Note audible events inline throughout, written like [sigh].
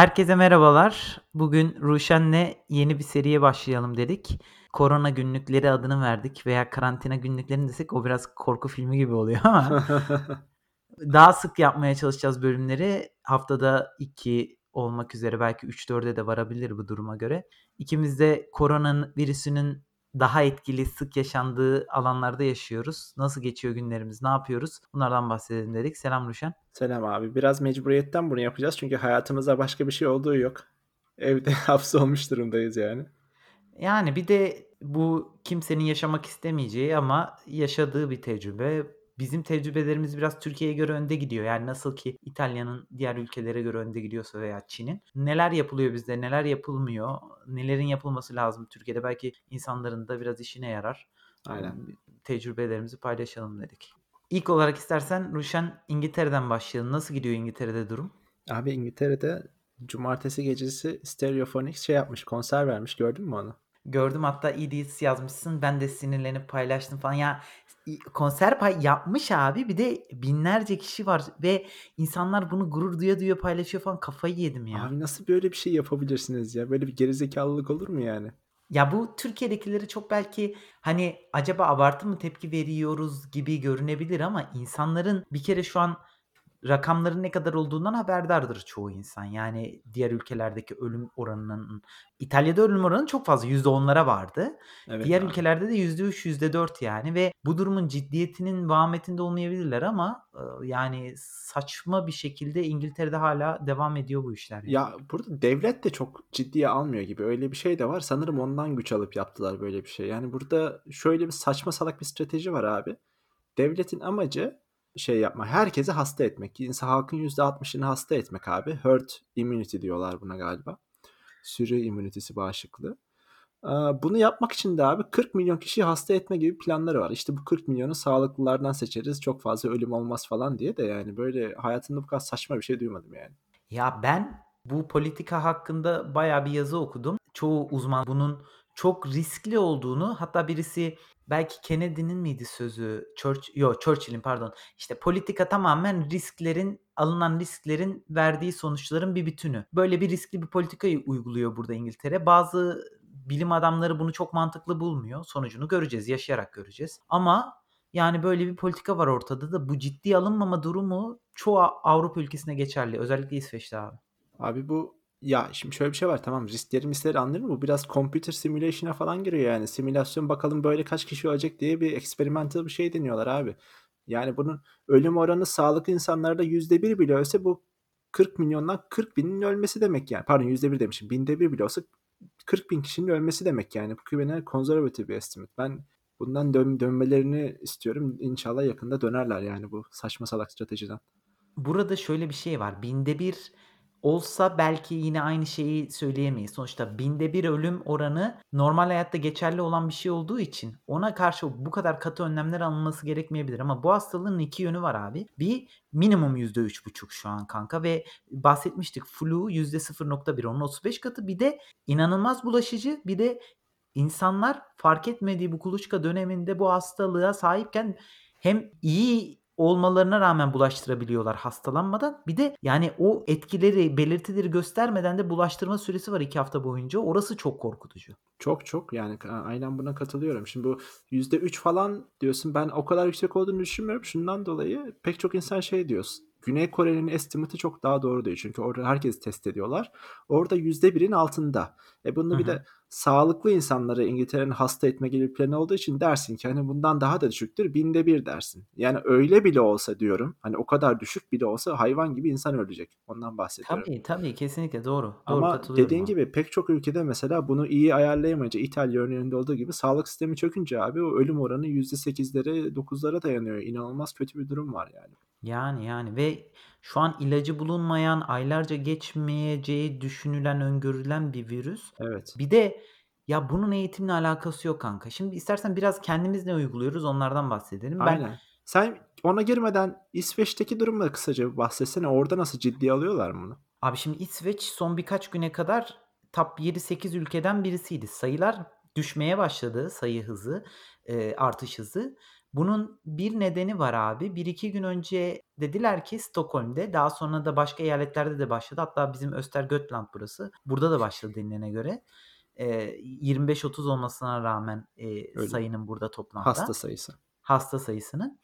Herkese merhabalar. Bugün Ruşen'le yeni bir seriye başlayalım dedik. Korona günlükleri adını verdik veya karantina günlüklerini desek o biraz korku filmi gibi oluyor ama [laughs] daha sık yapmaya çalışacağız bölümleri. Haftada 2 olmak üzere belki 3-4'e de varabilir bu duruma göre. İkimiz de koronanın virüsünün daha etkili, sık yaşandığı alanlarda yaşıyoruz. Nasıl geçiyor günlerimiz, ne yapıyoruz? Bunlardan bahsedelim dedik. Selam Ruşen. Selam abi. Biraz mecburiyetten bunu yapacağız çünkü hayatımızda başka bir şey olduğu yok. Evde [laughs] hapsolmuş durumdayız yani. Yani bir de bu kimsenin yaşamak istemeyeceği ama yaşadığı bir tecrübe. Bizim tecrübelerimiz biraz Türkiye'ye göre önde gidiyor. Yani nasıl ki İtalya'nın diğer ülkelere göre önde gidiyorsa veya Çin'in. Neler yapılıyor bizde, neler yapılmıyor, nelerin yapılması lazım Türkiye'de. Belki insanların da biraz işine yarar. Aynen. Tecrübelerimizi paylaşalım dedik. İlk olarak istersen Ruşen İngiltere'den başlayalım. Nasıl gidiyor İngiltere'de durum? Abi İngiltere'de cumartesi gecesi Stereophonics şey yapmış, konser vermiş. Gördün mü onu? Gördüm hatta idiots yazmışsın. Ben de sinirlenip paylaştım falan. Ya konser pay yapmış abi. Bir de binlerce kişi var ve insanlar bunu gurur duya duya paylaşıyor falan. Kafayı yedim ya. Abi nasıl böyle bir şey yapabilirsiniz ya? Böyle bir gerizekalılık olur mu yani? Ya bu Türkiye'dekileri çok belki hani acaba abartı mı tepki veriyoruz gibi görünebilir ama insanların bir kere şu an rakamların ne kadar olduğundan haberdardır çoğu insan. Yani diğer ülkelerdeki ölüm oranının İtalya'da ölüm oranı çok fazla %10'lara vardı. Evet Diğer abi. ülkelerde de %3, %4 yani ve bu durumun ciddiyetinin vahametinde olmayabilirler ama yani saçma bir şekilde İngiltere'de hala devam ediyor bu işler. Yani. Ya burada devlet de çok ciddiye almıyor gibi. Öyle bir şey de var. Sanırım ondan güç alıp yaptılar böyle bir şey. Yani burada şöyle bir saçma salak bir strateji var abi. Devletin amacı şey yapma. Herkesi hasta etmek. İnsan halkın %60'ını hasta etmek abi. Herd immunity diyorlar buna galiba. Sürü immunitesi bağışıklığı. Bunu yapmak için de abi 40 milyon kişiyi hasta etme gibi planları var. İşte bu 40 milyonu sağlıklılardan seçeriz. Çok fazla ölüm olmaz falan diye de yani böyle hayatımda bu kadar saçma bir şey duymadım yani. Ya ben bu politika hakkında baya bir yazı okudum. Çoğu uzman bunun çok riskli olduğunu hatta birisi belki Kennedy'nin miydi sözü? Church, yok Churchill'in pardon. İşte politika tamamen risklerin alınan risklerin verdiği sonuçların bir bütünü. Böyle bir riskli bir politikayı uyguluyor burada İngiltere. Bazı bilim adamları bunu çok mantıklı bulmuyor. Sonucunu göreceğiz, yaşayarak göreceğiz. Ama yani böyle bir politika var ortada da bu ciddi alınmama durumu çoğu Avrupa ülkesine geçerli. Özellikle İsveç'te abi. Abi bu ya şimdi şöyle bir şey var tamam riskleri misleri anlarım bu biraz computer simulation'a falan giriyor yani simülasyon bakalım böyle kaç kişi ölecek diye bir experimental bir şey deniyorlar abi. Yani bunun ölüm oranı sağlıklı insanlarda yüzde bir bile ölse bu 40 milyondan 40 binin ölmesi demek yani. Pardon yüzde bir demişim. Binde bir bile olsa 40 bin kişinin ölmesi demek yani. Bu güvene konservatif bir estimate. Ben bundan dön dönmelerini istiyorum. İnşallah yakında dönerler yani bu saçma salak stratejiden. Burada şöyle bir şey var. Binde bir olsa belki yine aynı şeyi söyleyemeyiz. Sonuçta binde bir ölüm oranı normal hayatta geçerli olan bir şey olduğu için ona karşı bu kadar katı önlemler alınması gerekmeyebilir. Ama bu hastalığın iki yönü var abi. Bir minimum %3,5 şu an kanka ve bahsetmiştik flu %0,1 onun 35 katı bir de inanılmaz bulaşıcı bir de insanlar fark etmediği bu kuluçka döneminde bu hastalığa sahipken hem iyi olmalarına rağmen bulaştırabiliyorlar hastalanmadan. Bir de yani o etkileri, belirtileri göstermeden de bulaştırma süresi var iki hafta boyunca. Orası çok korkutucu. Çok çok yani aynen buna katılıyorum. Şimdi bu %3 falan diyorsun ben o kadar yüksek olduğunu düşünmüyorum. Şundan dolayı pek çok insan şey diyorsun. Güney Kore'nin estimatı çok daha doğru değil. Çünkü orada herkes test ediyorlar. Orada %1'in altında. E bunda bir de sağlıklı insanları İngiltere'nin hasta etme gibi bir planı olduğu için dersin ki hani bundan daha da düşüktür. Binde bir dersin. Yani öyle bile olsa diyorum. Hani o kadar düşük bile olsa hayvan gibi insan ölecek. Ondan bahsediyorum. Tabii tabii kesinlikle doğru. doğru Ama dediğin gibi pek çok ülkede mesela bunu iyi ayarlayamayınca İtalya örneğinde olduğu gibi sağlık sistemi çökünce abi o ölüm oranı %8'lere 9'lara dayanıyor. İnanılmaz kötü bir durum var yani. Yani yani ve şu an ilacı bulunmayan, aylarca geçmeyeceği düşünülen, öngörülen bir virüs. Evet. Bir de ya bunun eğitimle alakası yok kanka. Şimdi istersen biraz kendimiz ne uyguluyoruz onlardan bahsedelim. Aynen. Ben Sen ona girmeden İsveç'teki durumla kısaca bahsetsene. Orada nasıl ciddi alıyorlar bunu? Abi şimdi İsveç son birkaç güne kadar top 7-8 ülkeden birisiydi. Sayılar düşmeye başladı sayı hızı, e, artış hızı. Bunun bir nedeni var abi. 1-2 gün önce dediler ki Stockholm'de, daha sonra da başka eyaletlerde de başladı. Hatta bizim Östergötland burası. Burada da başladı denilene göre. Eee, 25-30 olmasına rağmen, Öyle. sayının burada toplamda. Hasta sayısı. Hasta sayısının.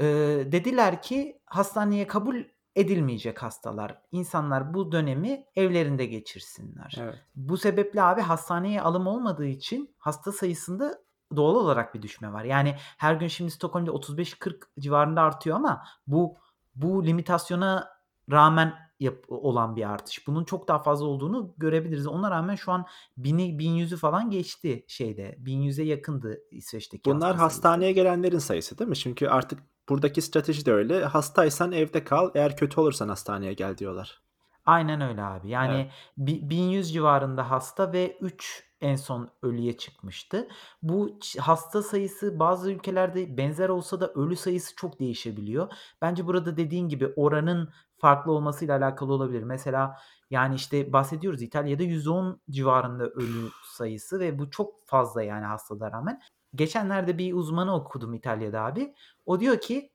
Eee, dediler ki hastaneye kabul edilmeyecek hastalar. İnsanlar bu dönemi evlerinde geçirsinler. Evet. Bu sebeple abi hastaneye alım olmadığı için hasta sayısında doğal olarak bir düşme var. Yani her gün şimdi Stockholm'da 35-40 civarında artıyor ama bu bu limitasyona rağmen yap olan bir artış. Bunun çok daha fazla olduğunu görebiliriz. Ona rağmen şu an 1000'i 1100'ü falan geçti şeyde. 1100'e yakındı İsveç'teki Bunlar hasta sayısı. hastaneye gelenlerin sayısı değil mi? Çünkü artık buradaki strateji de öyle. Hastaysan evde kal, eğer kötü olursan hastaneye gel diyorlar. Aynen öyle abi. Yani Evet. bi 1100 civarında hasta ve 3 en son ölüye çıkmıştı. Bu hasta sayısı bazı ülkelerde benzer olsa da ölü sayısı çok değişebiliyor. Bence burada dediğin gibi oranın farklı olmasıyla alakalı olabilir. Mesela, yani, işte, bahsediyoruz İtalya'da 110 civarında ölü sayısı ve bu çok fazla yani hastalığa rağmen. Geçenlerde bir uzmanı okudum İtalya'da abi. O diyor ki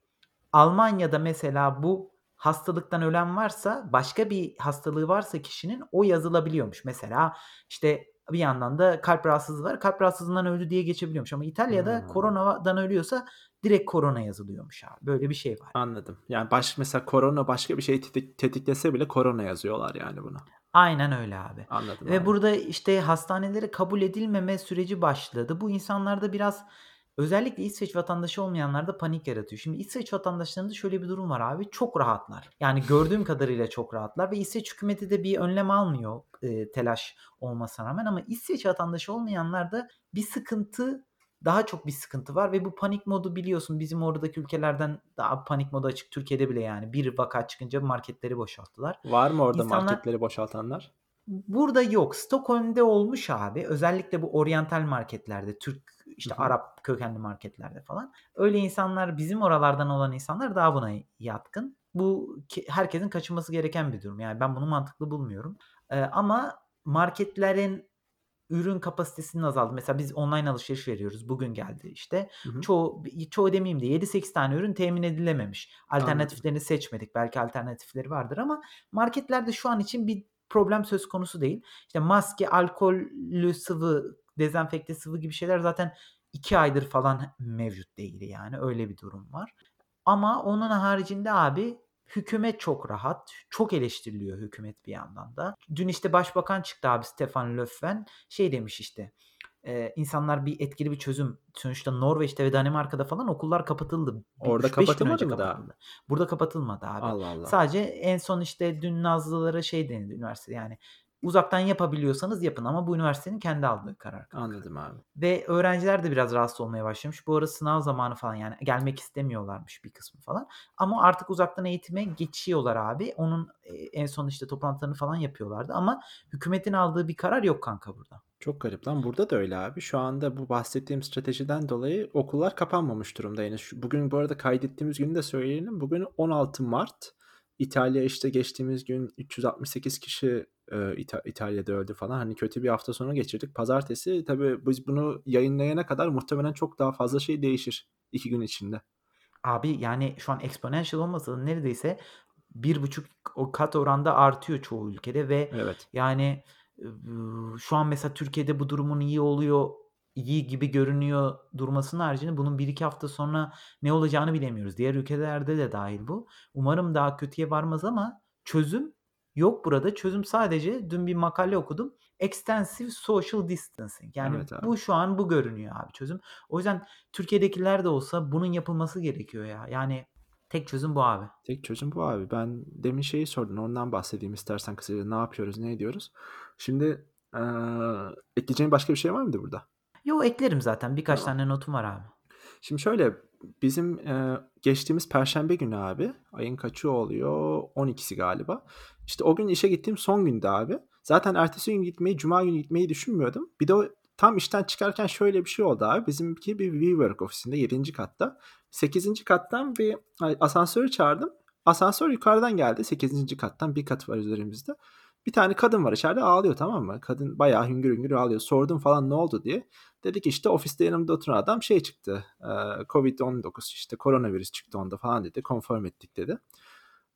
Almanya'da mesela bu hastalıktan ölen varsa, başka bir hastalığı varsa kişinin o yazılabiliyormuş. Mesela, işte, bir yandan da kalp rahatsızlığı var. Kalp rahatsızlığından öldü diye geçebiliyormuş ama İtalya'da Hımm. koronadan ölüyorsa direkt korona yazılıyormuş abi. Böyle bir şey var. Anladım. Yani baş mesela korona başka bir şeyi tetik tetiklese bile korona yazıyorlar yani buna. Aynen öyle abi. Anladım Ve abi. burada, işte, hastanelere kabul edilmeme süreci başladı. Bu insanlarda biraz özellikle İsveç vatandaşı olmayanlarda panik yaratıyor. Şimdi İsveç vatandaşlarında şöyle bir durum var abi, çok rahatlar. Yani gördüğüm kadarıyla çok rahatlar ve İsveç hükümeti de bir önlem almıyor, eee, telaş olmasına rağmen ama İsveç vatandaşı olmayanlarda bir sıkıntı, daha çok bir sıkıntı var ve bu panik modu biliyorsun bizim oradaki ülkelerden daha panik modu açık. Türkiye'de bile yani bir vaka çıkınca marketleri boşalttılar. Var mı orada İnsanlar marketleri boşaltanlar? Burada yok. Stockholm'de olmuş abi. Özellikle bu oryantal marketlerde, Türk, işte. Arap kökenli marketlerde falan. Öyle insanlar, bizim oralardan olan insanlar daha buna yatkın. Bu herkesin kaçınması gereken bir durum. Yani ben bunu mantıklı bulmuyorum. Eee, ama marketlerin ürün kapasitesinin azaldı. Mesela biz online alışveriş veriyoruz. Bugün geldi işte. Hı hı. Çoğu çoğu demeyeyim de 7-8 tane ürün temin edilememiş. Anladım. Alternatiflerini seçmedik. Belki alternatifleri vardır ama marketlerde şu an için bir problem söz konusu değil. İşte maske, alkollü sıvı, dezenfekte sıvı gibi şeyler zaten 2 aydır falan mevcut değil yani. Öyle bir durum var. Ama onun haricinde abi hükümet çok rahat. Çok eleştiriliyor hükümet bir yandan da. Dün işte başbakan çıktı abi Stefan Löfven. Şey demiş işte, eee, insanlar bir etkili bir çözüm sonuçta Norveç'te ve Danimarka'da falan okullar kapatıldı. Orada 3-5 gün kapatılmadı mı daha? Burada kapatılmadı abi. Allah Allah. Sadece en son işte dün Nazlılara şey denildi üniversitede yani uzaktan yapabiliyorsanız yapın ama bu üniversitenin kendi aldığı karar kanka. Anladım abi. Ve öğrenciler de biraz rahatsız olmaya başlamış. Bu ara sınav zamanı falan yani gelmek istemiyorlarmış bir kısmı falan. Ama artık uzaktan eğitime geçiyorlar abi. Onun, eee, en son işte toplantılarını falan yapıyorlardı ama hükümetin aldığı bir karar yok kanka burada. Çok garip lan. Burada da öyle abi. Şu anda bu bahsettiğim stratejiden dolayı okullar kapanmamış durumda henüz. Şu bugün bu arada kaydettiğimiz günü de söyleyelim. Bugün 16 Mart. İtalya işte geçtiğimiz gün 368 kişi, eee, İta İtalya'da öldü falan. Hani kötü bir hafta sonu geçirdik. Pazartesi tabii biz bunu yayınlayana kadar muhtemelen çok daha fazla şey değişir 2 gün içinde. Abi yani şu an exponential olmasa da neredeyse 1,5 o kat oranda artıyor çoğu ülkede ve Evet. yani, ııı, şu an mesela Türkiye'de bu durumun iyi oluyor, iyi gibi görünüyor durmasının haricinde bunun 1-2 hafta sonra ne olacağını bilemiyoruz. Diğer ülkelerde de dâhil bu. Umarım daha kötüye varmaz ama çözüm yok burada. Çözüm sadece dün bir makale okudum. Extensive social distancing. Yani Evet abi. bu şu an bu görünüyor abi çözüm. O yüzden Türkiye'dekiler de olsa bunun yapılması gerekiyor ya. Yani tek çözüm bu abi. Tek çözüm bu abi. Ben demin şeyi sordun. Ondan bahsedeyim istersen kısaca. Ne yapıyoruz, ne ediyoruz? Şimdi, eee, ekleyeceğin başka bir şey var mıydı burada? Yo, eklerim zaten. Birkaç Tamam. tane notum var abi. Şimdi şöyle, bizim, eee, geçtiğimiz perşembe günü abi, ayın kaçı oluyor? 12'si galiba. İşte o gün işe gittiğim son gündü abi. Zaten ertesi gün gitmeyi, cuma günü gitmeyi düşünmüyordum. Bir de o tam işten çıkarken şöyle bir şey oldu abi. Bizimki bir WeWork ofisinde 7. katta. 8. kattan bir asansörü çağırdım. Asansör yukarıdan geldi 8. kattan. 1 katı var üzerimizde. Bir tane kadın var içeride ağlıyor, tamam mı? Kadın bayağı hüngür hüngür ağlıyor. Sordum falan ne oldu diye. Dedi ki işte ofiste yanımda oturan adam şey çıktı. eee, Covid-19 işte koronavirüs çıktı onda falan dedi. Konform ettik dedi.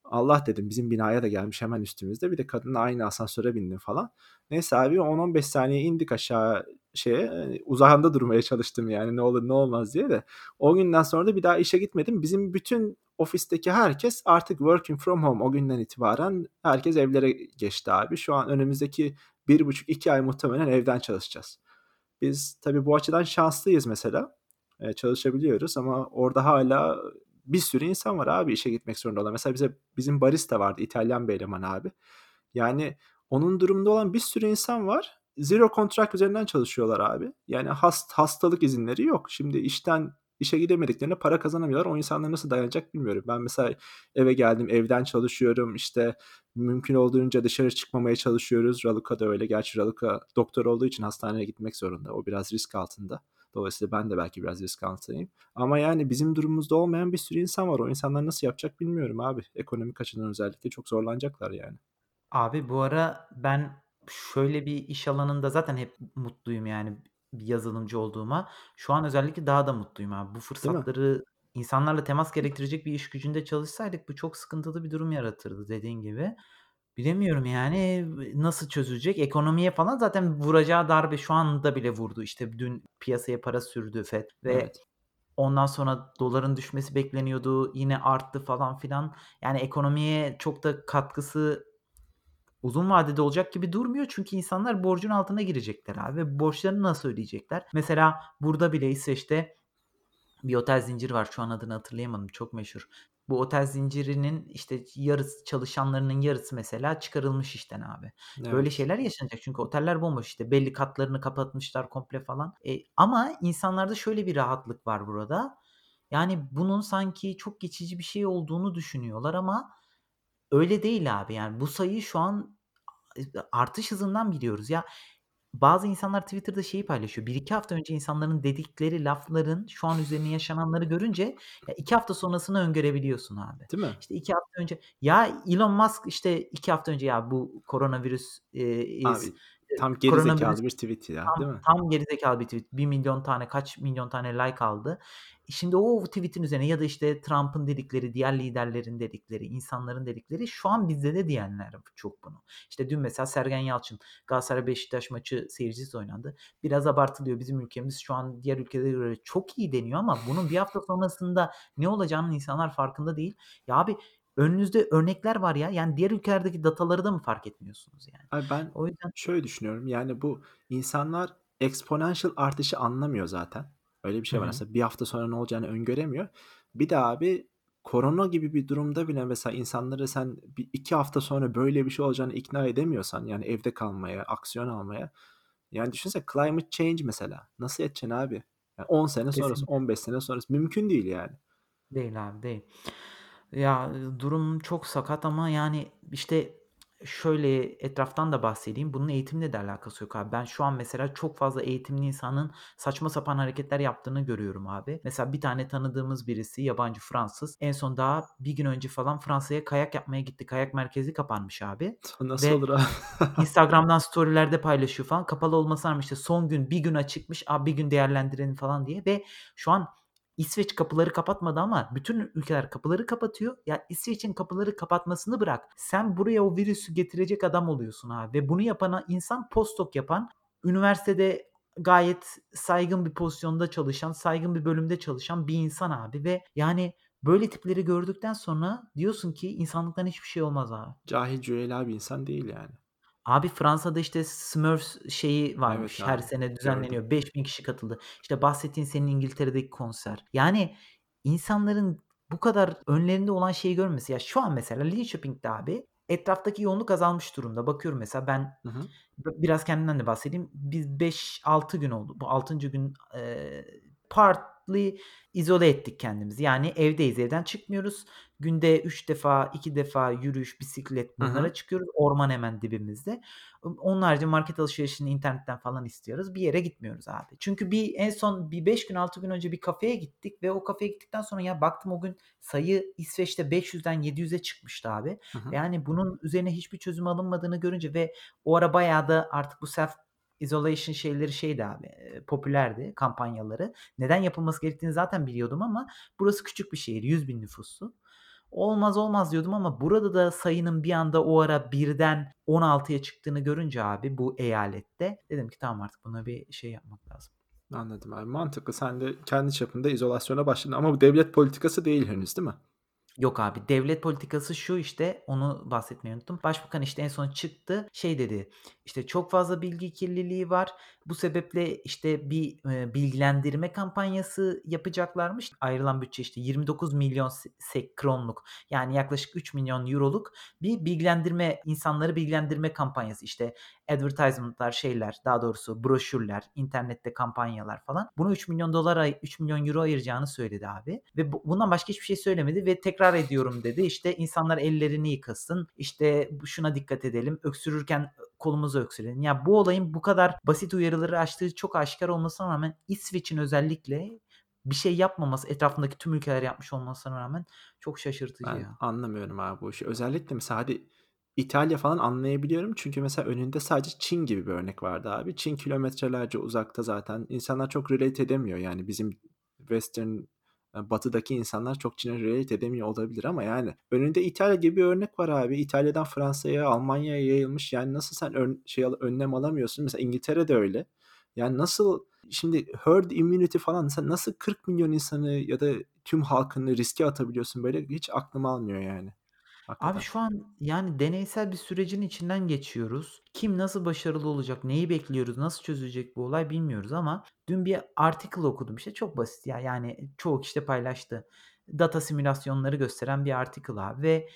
Allah dedim bizim binaya da gelmiş hemen üstümüzde. Bir de kadınla aynı asansöre bindim falan. Neyse abi 10-15 saniye indik aşağı şeye. e, Uzağında durmaya çalıştım yani ne olur ne olmaz diye de. O günden sonra da bir daha işe gitmedim. Bizim bütün ofisteki herkes artık working from home o günden itibaren herkes evlere geçti abi. Şu an önümüzdeki bir buçuk iki ay muhtemelen evden çalışacağız. Biz tabii bu açıdan şanslıyız mesela. Eee, çalışabiliyoruz ama orada hala bir sürü insan var abi işe gitmek zorunda olan. Mesela bize bizim barista vardı İtalyan bir eleman abi. Yani onun durumunda olan bir sürü insan var. Zero contract üzerinden çalışıyorlar abi. Yani hast hastalık izinleri yok. Şimdi işten işe gidemediklerine para kazanamıyorlar. O insanlar nasıl dayanacak bilmiyorum. Ben mesela eve geldim, evden çalışıyorum. İşte mümkün olduğunca dışarı çıkmamaya çalışıyoruz. Raluca da öyle. Gerçi Raluca doktor olduğu için hastaneye gitmek zorunda. O biraz risk altında. Dolayısıyla ben de belki biraz risk altındayım. Ama yani bizim durumumuzda olmayan bir sürü insan var. O insanlar nasıl yapacak bilmiyorum abi. Ekonomik açıdan özellikle çok zorlanacaklar yani. Abi bu ara ben şöyle bir iş alanında zaten hep mutluyum yani bir yazılımcı olduğuma. Şu an özellikle daha da mutluyum abi. Bu Değil mi? fırsatları insanlarla temas gerektirecek bir iş gücünde çalışsaydık bu çok sıkıntılı bir durum yaratırdı dediğin gibi. Bilemiyorum yani nasıl çözülecek? Ekonomiye falan zaten vuracağı darbe şu anda bile vurdu. İşte dün piyasaya para sürdü FED ve Evet. ondan sonra doların düşmesi bekleniyordu. Yine arttı falan filan. Yani ekonomiye çok da katkısı uzun vadede olacak gibi durmuyor. Çünkü insanlar borcun altına girecekler abi ve borçlarını nasıl ödeyecekler? Mesela burada bile İsveç'te bir otel zinciri var. Şu an adını hatırlayamadım. Çok meşhur. Bu otel zincirinin işte yarısı çalışanlarının yarısı mesela çıkarılmış işten abi. Böyle Evet. şeyler yaşanacak çünkü oteller bomboş işte belli katlarını kapatmışlar komple falan. E, ama insanlarda şöyle bir rahatlık var burada. Yani bunun sanki çok geçici bir şey olduğunu düşünüyorlar ama öyle değil abi. Yani bu sayı şu an artış hızından biliyoruz. Ya bazı insanlar Twitter'da şeyi paylaşıyor. 1-2 hafta önce insanların dedikleri lafların şu an üzerine yaşananları görünce ya 2 hafta sonrasını öngörebiliyorsun abi. Değil mi? İşte 2 hafta önce ya Elon Musk işte 2 hafta önce ya bu koronavirüs, eee, is Abi tam geri zekalı bir tweet ya, tam değil mi? tam gerizekalı bir tweet. 1.000.000 tane kaç milyon tane like aldı. Şimdi o tweet'in üzerine ya da işte Trump'ın dedikleri, diğer liderlerin dedikleri, insanların dedikleri şu an bizde de diyenler çok bunu. İşte dün mesela Sergen Yalçın Galatasaray Beşiktaş maçı seyircisiz oynandı. Biraz abartılıyor. Bizim ülkemiz şu an diğer ülkelere göre çok iyi deniyor ama bunun bir hafta sonrasında ne olacağının insanlar farkında değil. Ya abi önünüzde örnekler var ya. Yani diğer ülkelerdeki dataları da mı fark etmiyorsunuz yani? Abi ben O yüzden şöyle düşünüyorum. Yani bu insanlar exponential artışı anlamıyor zaten. Öyle bir şey var hı. aslında. Bir hafta sonra ne olacağını öngöremiyor. Bir de abi korona gibi bir durumda bile mesela insanları sen bir iki hafta sonra böyle bir şey olacağını ikna edemiyorsan yani evde kalmaya, aksiyon almaya. Yani düşünsene climate change mesela. Nasıl edeceksin abi? Yani 10 sene sonrası, Kesinlikle. 15 sene sonrası mümkün değil yani. Değil abi, değil. Ya, durum çok sakat ama yani, işte, şöyle etraftan da bahsedeyim. Bunun eğitimle de alakası yok abi. Ben şu an mesela çok fazla eğitimli insanın saçma sapan hareketler yaptığını görüyorum abi. Mesela bir tane tanıdığımız birisi yabancı Fransız. En son daha bir gün önce falan Fransa'ya kayak yapmaya gitti. Kayak merkezi kapanmış abi Nasıl ve olur abi? [laughs] Instagram'dan storylerde paylaşıyor falan. Kapalı olmasına rağmen işte son gün, bir gün açıkmış. A, bir gün değerlendirelim falan diye ve şu an İsveç kapıları kapatmadı ama bütün ülkeler kapıları kapatıyor. Ya İsveç'in kapıları kapatmasını bırak. Sen buraya o virüsü getirecek adam oluyorsun abi ve bunu yapan insan postdoc yapan, üniversitede gayet saygın bir pozisyonda çalışan, saygın bir bölümde çalışan bir insan abi ve yani böyle tipleri gördükten sonra diyorsun ki insanlıktan hiçbir şey olmaz abi. Cahil cüela bir insan değil yani. Abi Fransa'da işte Smurfs şeyi Evet varmış. Her abi, sene gördüm. düzenleniyor. 5000 kişi katıldı. İşte bahsettiğin senin İngiltere'deki konser. Yani insanların bu kadar önlerinde olan şeyi görmemesi. Ya şu an mesela Linköping'de abi etraftaki yoğunluk azalmış durumda. Bakıyorum mesela ben Hı hı. biraz kendimden de bahsedeyim. Biz 5-6 gün oldu. Bu 6. gün, eee, part izole ettik kendimizi. Yani evdeyiz, evden çıkmıyoruz. Günde 3 defa, 2 defa yürüyüş, bisiklet bunlara çıkıyoruz. Orman hemen dibimizde. Onun market alışverişini internetten falan istiyoruz. Bir yere gitmiyoruz abi. Çünkü bir en son bir 5 gün, 6 gün önce bir kafeye gittik ve o kafeye gittikten sonra ya baktım o gün sayı İsveç'te 500'den 700'e çıkmıştı abi. Hı hı. Yani bunun üzerine hiçbir çözüm alınmadığını görünce ve o ara bayağı da artık bu self isolation şeyleri şeydi abi, popülerdi kampanyaları. Neden yapılması gerektiğini zaten biliyordum ama burası küçük bir şehir, 100.000 nüfuslu. Olmaz olmaz diyordum ama burada da sayının bir anda o ara 1'den 16'ya çıktığını görünce abi bu eyalette dedim ki tamam artık buna bir şey yapmak lazım. Anladım abi. Mantıklı. Sen de kendi çapında izolasyona başladın ama bu devlet politikası değil henüz, değil mi? Yok abi, devlet politikası şu işte, onu bahsetmeyi unuttum. Başbakan işte en son çıktı, şey dedi, işte çok fazla bilgi kirliliği var. Bu sebeple işte bir, eee, bilgilendirme kampanyası yapacaklarmış. Ayrılan bütçe işte 29.000.000 se SEK kronluk yani yaklaşık €3.000.000'luk bir bilgilendirme, insanları bilgilendirme kampanyası. İşte advertisement'lar, şeyler, daha doğrusu broşürler, internette kampanyalar falan. Buna $3.000.000 ay €3.000.000 ayıracağını söyledi abi ve bu bundan başka hiçbir şey söylemedi ve tekrar ediyorum dedi. İşte insanlar ellerini yıkasın, işte şuna dikkat edelim, öksürürken, kolumuzu öksürelim. Ya bu olayın bu kadar basit uyarıları aştığı çok aşikâr olmasına rağmen İsveç'in özellikle bir şey yapmaması, etrafındaki tüm ülkeler yapmış olmasına rağmen çok şaşırtıcı Ben ya. anlamıyorum abi bu işi. Özellikle mesela hadi İtalya falan anlayabiliyorum çünkü mesela önünde sadece Çin gibi bir örnek vardı abi. Çin kilometrelerce uzakta zaten. İnsanlar çok relate edemiyor yani bizim western, eee, batıdaki insanlar çok Çin'e relate edemiyor olabilir ama yani önünde İtalya gibi bir örnek var abi. İtalya'dan Fransa'ya, Almanya'ya yayılmış. Yani nasıl sen ön şey önlem alamıyorsun? Mesela İngiltere de öyle. Yani nasıl şimdi herd immunity falan sen nasıl 40.000.000 insanı ya da tüm halkını riske atabiliyorsun böyle? Hiç aklım almıyor yani Abi şu an yani deneysel bir sürecin içinden geçiyoruz. Kim nasıl başarılı olacak, neyi bekliyoruz, nasıl çözülecek bu olay bilmiyoruz ama dün bir article okudum işte çok basit ya yani çoğu kişi de paylaştı. Data simülasyonları gösteren bir article abi ve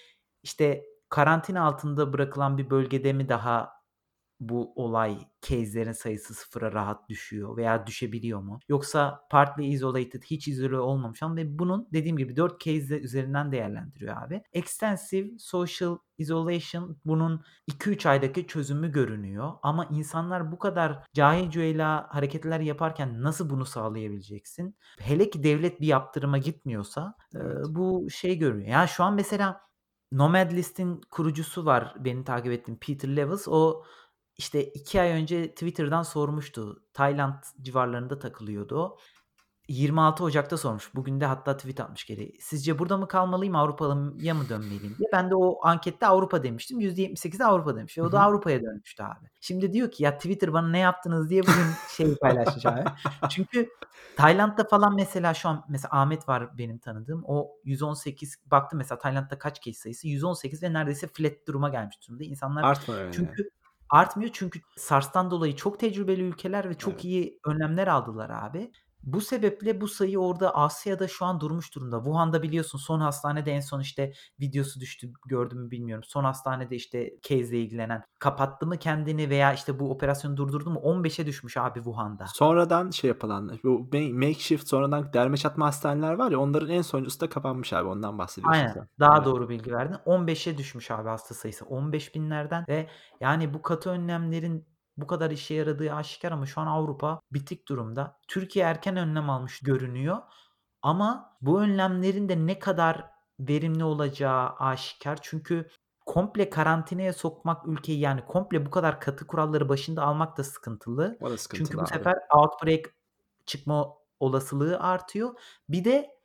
işte karantina altında bırakılan bir bölgede mi daha bu olay case'lerin sayısı 0'a rahat düşüyor veya düşebiliyor mu? Yoksa partly isolated, hiç izole olmamış ama ve bunun dediğim gibi 4 case üzerinden değerlendiriyor abi. Extensive social isolation bunun 2-3 aydaki çözümü görünüyor ama insanlar bu kadar cahil cüela hareketler yaparken nasıl bunu sağlayabileceksin? Hele ki devlet bir yaptırıma gitmiyorsa, Evet. bu şey görünüyor. Ya şu an mesela Nomad List'in kurucusu var benim takip ettiğim Peter Levels. O işte 2 ay önce Twitter'dan sormuştu. Tayland civarlarında takılıyordu o. 26 Ocak'ta sormuş. Bugün de hatta tweet atmış geri. "Sizce burada mı kalmalıyım, Avrupa'ya mı dönmeliyim?" diye. Ben de o ankette Avrupa demiştim. %78 de Avrupa demiş o da. Avrupa'ya dönmüştü abi. Şimdi diyor ki ya Twitter bana ne yaptınız diye bugün şey paylaşmış abi. [laughs] Çünkü Tayland'da falan mesela şu an mesela Ahmet var benim tanıdığım. O 118 baktım mesela Tayland'da kaç case sayısı? 118 ve neredeyse flat duruma gelmiş durumda. İnsanlar Artmıyor yani. çünkü artmıyor çünkü SARS'tan dolayı çok tecrübeli ülkeler ve çok Evet. iyi önlemler aldılar abi. Bu sebeple bu sayı orada Asya'da şu an durmuş durumda. Wuhan'da biliyorsun son hastanede en son işte videosu düştü, gördün mü bilmiyorum. Son hastanede işte case'le ilgilenen kapattı mı kendini veya işte bu operasyonu durdurdu mu 15'e düşmüş abi Wuhan'da. Sonradan şey yapılanlar, bu ma makeshift sonradan derme çatma hastaneler var ya onların en sonuncusu da kapanmış abi. Ondan bahsediyorsun Aynen. sen. Daha Evet. doğru bilgi verdin. 15'e düşmüş abi hasta sayısı. 15.000'lerden ve yani bu katı önlemlerin bu kadar işe yaradığı aşikâr ama şu an Avrupa bitik durumda. Türkiye erken önlem almış görünüyor ama bu önlemlerin de ne kadar verimli olacağı aşikâr. Çünkü komple karantinaya sokmak ülkeyi, yani komple bu kadar katı kuralları başında almak da sıkıntılı. O da Çünkü sıkıntılı bu abi. sefer outbreak çıkma olasılığı artıyor. Bir de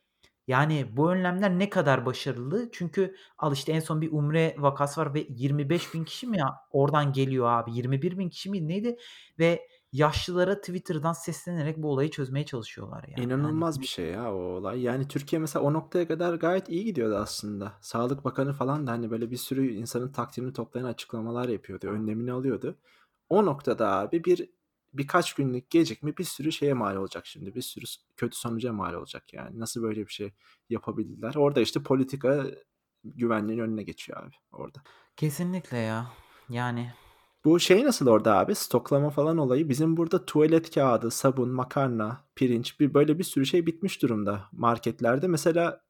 yani bu önlemler ne kadar başarılı? Çünkü al işte en son bir umre vakası var ve 25.000 kişi mi ya oradan geliyor abi? 21.000 kişi miydi neydi? Ve yaşlılara Twitter'dan seslenerek bu olayı çözmeye çalışıyorlar ya. Yani İnanılmaz bir şey ya o olay. Yani Türkiye mesela o noktaya kadar gayet iyi gidiyordu aslında. Sağlık Bakanı falan da hani böyle bir sürü insanın takdirini toplayan açıklamalar yapıyordu. Önlemini alıyordu. O noktada abi bir birkaç günlük gecikme bir sürü şeye mal olacak şimdi. Bir sürü kötü sonuca mal olacak yani. Nasıl böyle bir şey yapabildiler? Orada işte politika güvenliğin önüne geçiyor abi orada. Kesinlikle ya. Yani Bu şey nasıl orada abi? Stoklama falan olayı. Bizim burada tuvalet kağıdı, sabun, makarna, pirinç bir böyle bir sürü şey bitmiş durumda marketlerde. Mesela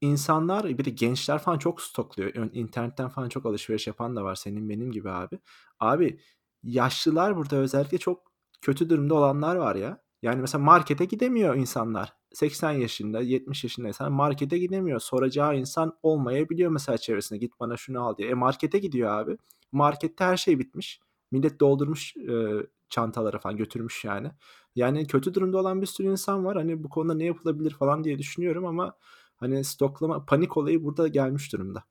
insanlar bir de gençler falan çok stokluyor. Ön- İnternetten falan çok alışveriş yapan da var senin benim gibi abi. Abi yaşlılar burada özellikle çok kötü durumda olanlar var ya. Yani mesela markete gidemiyor insanlar. 80 yaşında, 70 yaşında insan markete gidemiyor. Soracağı insan olmayabiliyor mesela çevresinde. Git bana şunu al diye. E markete gidiyor abi. Markette her şey bitmiş. Millet doldurmuş e, çantalara falan götürmüş yani. Yani kötü durumda olan bir sürü insan var. Hani bu konuda ne yapılabilir falan diye düşünüyorum ama hani stoklama panik olayı burada gelmiş durumda.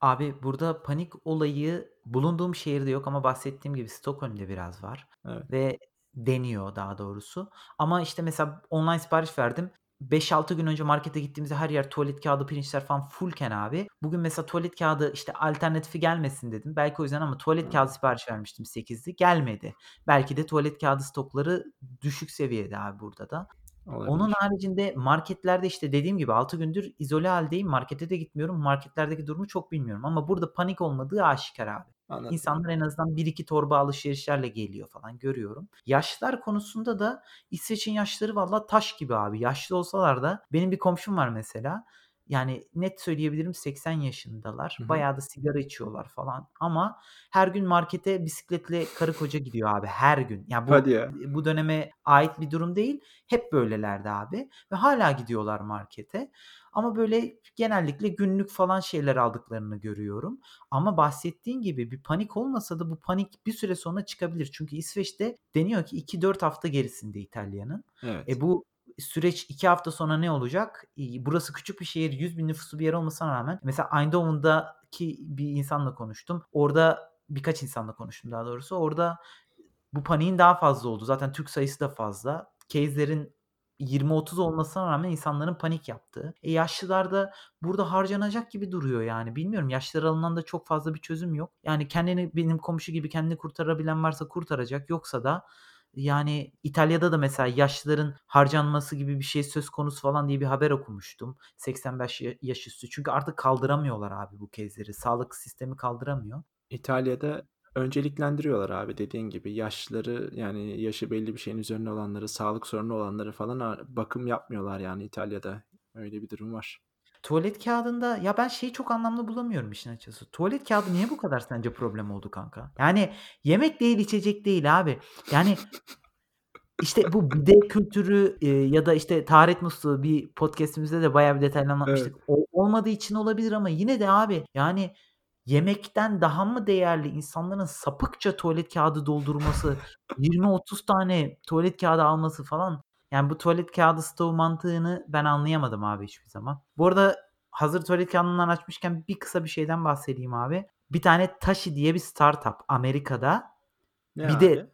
Abi burada panik olayı bulunduğum şehirde yok ama bahsettiğim gibi Stockholm'de biraz var. Evet. Ve deniyor daha doğrusu. Ama işte mesela online sipariş verdim. 5-6 gün önce markete gittiğimizde her yer tuvalet kağıdı, pirinçler falan fullken abi. Bugün mesela tuvalet kağıdı işte alternatifi gelmesin dedim. Belki o yüzden ama tuvalet kağıdı sipariş vermiştim 8'li. Gelmedi. Belki de tuvalet kağıdı stokları düşük seviyede abi burada da. Onun Olabilir. haricinde marketlerde işte dediğim gibi 6 gündür izole hâldeyim. Markete de gitmiyorum. Marketlerdeki durumu çok bilmiyorum ama burada panik olmadığı aşikâr abi. Anladım İnsanlar en azından 1-2 torba alışverişlerle geliyor falan görüyorum. Yaşlılar konusunda da İsveç'in yaşlıları valla taş gibi abi. Yaşlı olsalar da benim bir komşum var mesela. Yani net söyleyebilirim 80 yaşındalar. Hı hı. Bayağı da sigara içiyorlar falan ama her gün markete bisikletle karı koca gidiyor abi her gün. Ya Hadi bu ya. bu döneme ait bir durum değil. Hep böylelerdi abi ve hâlâ gidiyorlar markete. Ama böyle genellikle günlük falan şeyler aldıklarını görüyorum. Ama bahsettiğin gibi bir panik olmasa da bu panik bir süre sonra çıkabilir. Çünkü İsveç'te deniyor ki 2-4 hafta gerisinde İtalya'nın. Evet. E bu süreç 2 hafta sonra ne olacak? Burası küçük bir şehir, 100.000 nüfuslu bir yer olmasına rağmen mesela Eindhoven'daki bir insanla konuştum. Orada birkaç insanla konuştum daha doğrusu. Orada bu paniğin daha fazla olduğu, zaten Türk sayısı da fazla. Case'lerin 20-30 olmasına rağmen insanların panik yaptığı. E, yaşlılar da burada harcanacak gibi duruyor yani. Bilmiyorum yaşlılara alınan da çok fazla bir çözüm yok. Yani kendini benim komşu gibi kendini kurtarabilen varsa kurtaracak. Yoksa da yani İtalya'da da mesela yaşlıların harcanması gibi bir şey söz konusu falan diye bir haber okumuştum. 85 ya yaş üstü. Çünkü artık kaldıramıyorlar abi bu case'leri. Sağlık sistemi kaldıramıyor. İtalya'da önceliklendiriyorlar abi dediğin gibi. Yaşlıları yani yaşı belli bir şeyin üzerinde olanları, sağlık sorunu olanları falan bakım yapmıyorlar yani İtalya'da. Öyle bir durum var. Tuvalet kağıdında ya ben şeyi çok anlamlı bulamıyorum işin açıkçası. Tuvalet kağıdı niye bu kadar sence problem oldu kanka? Yani yemek değil, içecek değil abi. Yani işte bu bide kültürü, eee, ya da işte taharet musluğu bir podcast'imizde de bayağı bir detaylı Evet. anlatmıştık. O olmadığı için olabilir ama yine de abi yani yemekten daha mı değerli insanların sapıkça tuvalet kağıdı doldurması, 20-30 tane tuvalet kağıdı alması falan. Yani bu tuvalet kağıdı stoğu mantığını ben anlayamadım abi hiçbir zaman. Bu arada hazır tuvalet kağıdından açmışken bir kısa bir şeyden bahsedeyim abi. Bir tane Tashi diye bir startup Amerika'da Ne bide abi?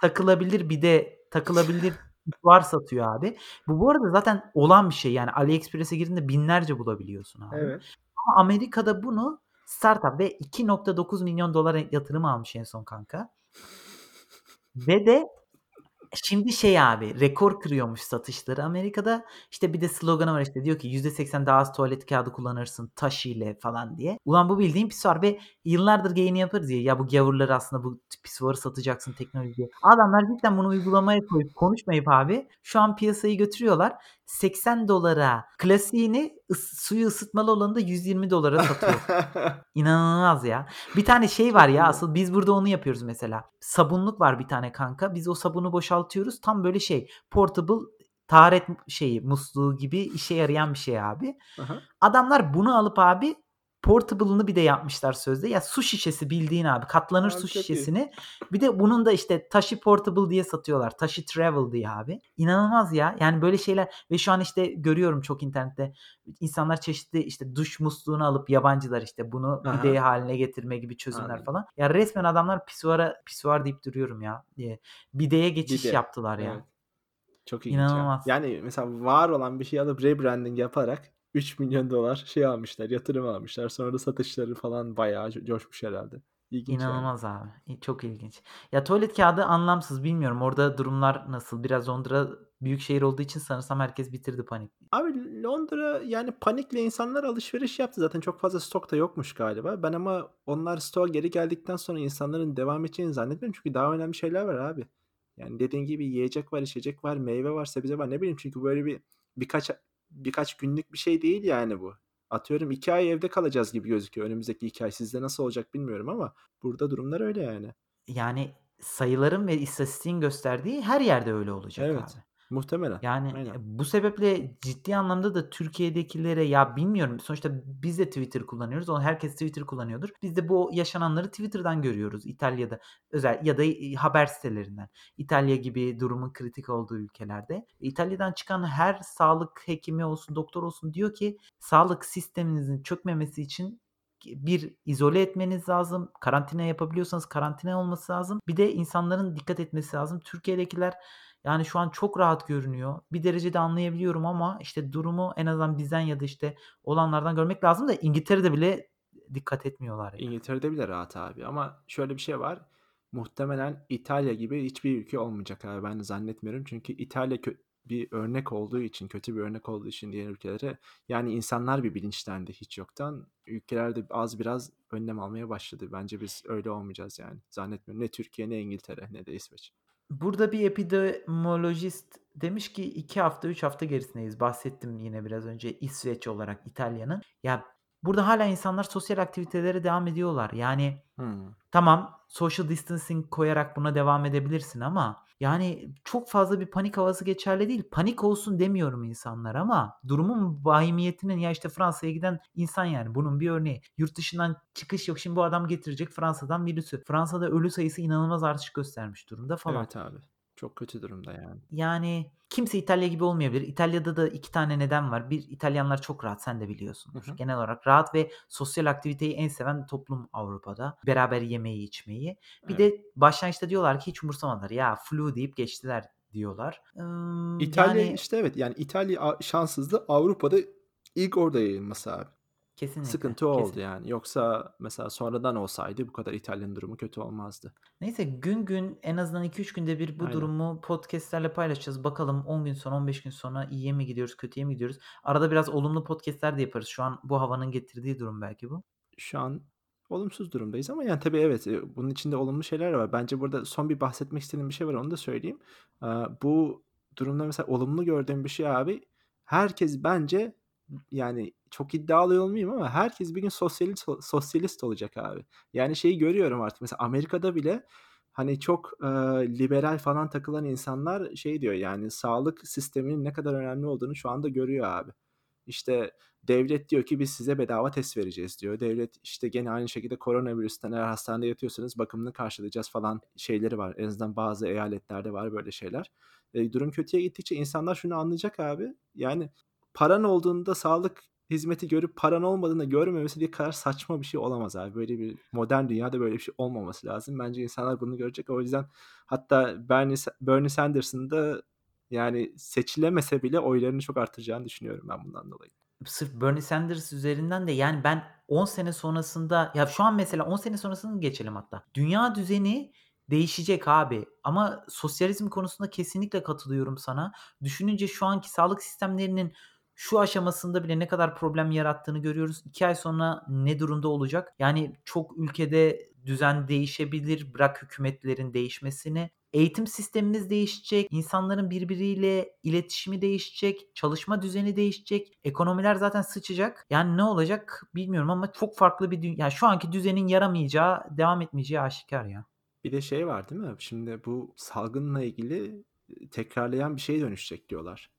takılabilir bide takılabilir [laughs] var satıyor abi. Bu bu arada zaten olan bir şey yani AliExpress'e girdiğinde binlerce bulabiliyorsun abi. Evet. Ama Amerika'da bunu startup ve $2.900.000.000'a yatırım almış en son kanka. Ve de şimdi şey abi rekor kırıyormuş satışları Amerika'da. İşte bir de sloganı var işte diyor ki %80 daha az tuvalet kağıdı kullanırsın Tashi ile falan diye. Ulan bu bildiğin pisuar ve yıllardır geyini yaparız ya, ya bu gavurları aslında bu pisuarı satacaksın teknolojiye. Adamlar cidden bunu uygulamaya koyup konuşmayıp abi şu an piyasayı götürüyorlar. $80'a klasiğini ıs suyu ısıtmalı olanı da $120'a satıyor. [laughs] İnanılmaz ya. Bir tane şey var ya asıl biz burada onu yapıyoruz mesela. Sabunluk var bir tane kanka. Biz o sabunu boşaltıyoruz. Tam böyle şey portable taharet şeyi musluğu gibi işe yarayan bir şey abi. Hı. Adamlar bunu alıp abi portable'ını bir de yapmışlar sözde. Ya su şişesi bildiğin abi katlanır Abi su iyi. şişesini. Bir de bunun da işte Tashi Portable diye satıyorlar. Tashi Travel diye abi. İnanılmaz ya. Yani böyle şeyler ve şu an işte görüyorum çok internette. İnsanlar çeşitli işte duş musluğunu alıp yabancılar işte bunu Hı bide hı. hâline getirme gibi çözümler Anladım. falan. Ya resmen adamlar pisuara pisuar deyip duruyorum ya. Eee, bideye geçiş Bide. yaptılar ya. Evet. Çok ilginç ya. İnanılmaz. Yani mesela var olan bir şeyi alıp rebranding yaparak $3.000.000 şey almışlar, yatırım almışlar. Sonra da satışları falan bayağı co coşmuş herhâlde. İlginç yani. İnanılmaz abi. İ çok ilginç. Ya, tuvalet kağıdı anlamsız. Bilmiyorum orada durumlar nasıl? Biraz Londra büyük şehir olduğu için sanırsam herkes bitirdi panik Abi Londra, yani, panikle insanlar alışveriş yaptı. Zaten çok fazla stok da yokmuş galiba. Ben ama onlar stoğa geri geldikten sonra insanların devam edeceğini zannetmiyorum. Çünkü daha önemli şeyler var abi. Yani, dediğin gibi yiyecek var, içecek var, meyve var, sebze var. Ne bileyim çünkü böyle bir birkaç birkaç günlük bir şey değil yani bu. Atıyorum 2 ay evde kalacağız gibi gözüküyor önümüzdeki 2 ay. Sizde nasıl olacak bilmiyorum ama burada durumlar öyle yani. Yani, sayıların ve istatistiğin gösterdiği her yerde öyle olacak Evet, abi. Muhtemelen. Yani, Aynen. bu sebeple ciddi anlamda da Türkiye'dekilere ya bilmiyorum sonuçta biz de Twitter kullanıyoruz. O herkes Twitter kullanıyordur. Biz de bu yaşananları Twitter'dan görüyoruz İtalya'da özel ya da, iii, haber sitelerinden. İtalya gibi durumun kritik olduğu ülkelerde. İtalya'dan çıkan her sağlık hekimi olsun, doktor olsun diyor ki sağlık sisteminizin çökmemesi için bir izole etmeniz lazım. Karantina yapabiliyorsanız karantina olması lazım. Bir de insanların dikkat etmesi lazım. Türkiye'dekiler yani, şu an çok rahat görünüyor. Bir derecede anlayabiliyorum ama, işte, durumu en azından bizden ya da, işte, olanlardan görmek lazım da İngiltere'de bile dikkat etmiyorlar yani. İngiltere'de bile rahat abi ama şöyle bir şey var. Muhtemelen İtalya gibi hiçbir ülke olmayacak abi. Ben zannetmiyorum. Çünkü İtalya kö bir örnek olduğu için, kötü bir örnek olduğu için diğer ülkelere, yani, insanlar bir bilinçlendi hiç yoktan. Ülkeler de az biraz önlem almaya başladı. Bence biz öyle olmayacağız yani. Zannetmiyorum. Ne Türkiye, ne İngiltere, ne de İsveç. Burada bir epidemiolojist demiş ki 2 hafta, 3 hafta gerisindeyiz. Bahsettim yine biraz önce İsveç olarak İtalya'nın. Ya, burada hâlâ insanlar sosyal aktivitelere devam ediyorlar. Yani, Hımm. tamam, social distancing koyarak buna devam edebilirsin ama, yani, çok fazla bir panik havası geçerli değil. Panik olsun demiyorum insanlar ama durumun vahimiyetinin ya, işte, Fransa'ya giden insan yani bunun bir örneği. Yurt dışından çıkış yok. Şimdi bu adam getirecek Fransa'dan virüsü. Fransa'da ölü sayısı inanılmaz artış göstermiş durumda falan. Evet abi. Çok kötü durumda yani. Yani, kimse İtalya gibi olmayabilir. İtalya'da da 2 tane neden var. 1 İtalyanlar çok rahat, sen de Hı hı. Genel olarak rahat ve sosyal aktiviteyi en seven toplum Avrupa'da. Beraber yemeyi, içmeyi. Bir Evet. de başlangıçta diyorlar ki hiç umursamadılar. Ya, flu deyip geçtiler diyorlar. Imm, İtalya, yani işte, evet, yani, İtalya a şanssızlığı Avrupa'da ilk orada yayılması abi. Kesinlikle, Sıkıntı o oldu kesin yani. Yoksa mesela sonradan olsaydı bu kadar İtalya'nın durumu kötü olmazdı. Neyse gün gün en azından 2-3 günde bir bu Aynen. durumu podcast'lerle paylaşacağız. Bakalım 10 gün sonra, 15 gün sonra iyiye mi gidiyoruz, kötüye mi gidiyoruz? Arada biraz olumlu podcast'ler de yaparız. Şu an bu havanın getirdiği durum belki bu. Şu an olumsuz durumdayız ama yani tabii evet, eee, bunun içinde olumlu şeyler var. Bence burada son bir bahsetmek istediğim bir şey var, onu da söyleyeyim. Bu durumda mesela olumlu gördüğüm bir şey abi, herkes bence yani çok iddialı olmayayım ama herkes bir gün sosyalist sosyalist olacak abi. Yani şeyi görüyorum artık mesela Amerika'da bile hani çok, eee, liberal falan takılan insanlar şey diyor yani sağlık sisteminin ne kadar önemli olduğunu şu anda görüyor abi. İşte devlet diyor ki biz size bedava test vereceğiz diyor. Devlet işte gene aynı şekilde koronavirüsten eğer hastanede yatıyorsanız bakımını karşılayacağız falan şeyleri var. En azından bazı eyaletlerde var böyle şeyler. Eee, durum kötüye gittikçe insanlar şunu anlayacak abi, yani paran olduğunda sağlık hizmeti görüp paran olmadığında görmemesi diye kadar saçma bir şey olamaz abi. Böyle bir modern dünyada böyle bir şey olmaması lazım. Bence insanlar bunu görecek. O yüzden hatta Bernie Bernie Sanders'ın da yani seçilemese bile oylarını çok arttıracağını düşünüyorum ben bundan dolayı. Sırf Bernie Sanders üzerinden de yani ben 10 sene sonrasında ya şu an mesela 10 sene sonrasını geçelim hatta. Dünya düzeni değişecek abi ama sosyalizm konusunda kesinlikle katılıyorum sana. Düşününce şu anki sağlık sistemlerinin şu aşamasında bile ne kadar problem yarattığını görüyoruz. 2 ay sonra ne durumda olacak? Yani çok ülkede düzen değişebilir, bırak hükümetlerin değişmesini. Eğitim sistemimiz değişecek, insanların birbiriyle iletişimi değişecek, çalışma düzeni değişecek, ekonomiler zaten sıçacak. Yani ne olacak bilmiyorum ama çok farklı bir dü ya şu anki düzenin yaramayacağı, devam etmeyeceği aşikâr ya. Bir de şey var değil mi? Şimdi bu salgınla ilgili, eee, tekrarlayan bir şeye dönüşecek diyorlar.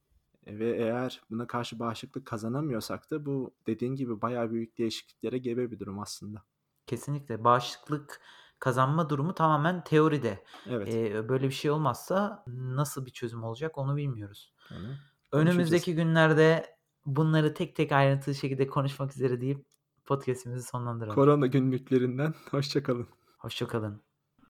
Eee, ve eğer buna karşı bağışıklık kazanamıyorsak da bu dediğin gibi bayağı büyük değişikliklere gebe bir durum aslında. Kesinlikle. Bağışıklık kazanma durumu tamamen teoride. Evet. Eee, böyle bir şey olmazsa nasıl bir çözüm olacak onu bilmiyoruz. Konuşacağız. Önümüzdeki günlerde bunları tek tek ayrıntılı şekilde konuşmak üzere deyip podcast'imizi sonlandıralım. Korona günlüklerinden [laughs] hoşça kalın. Hoşça kalın.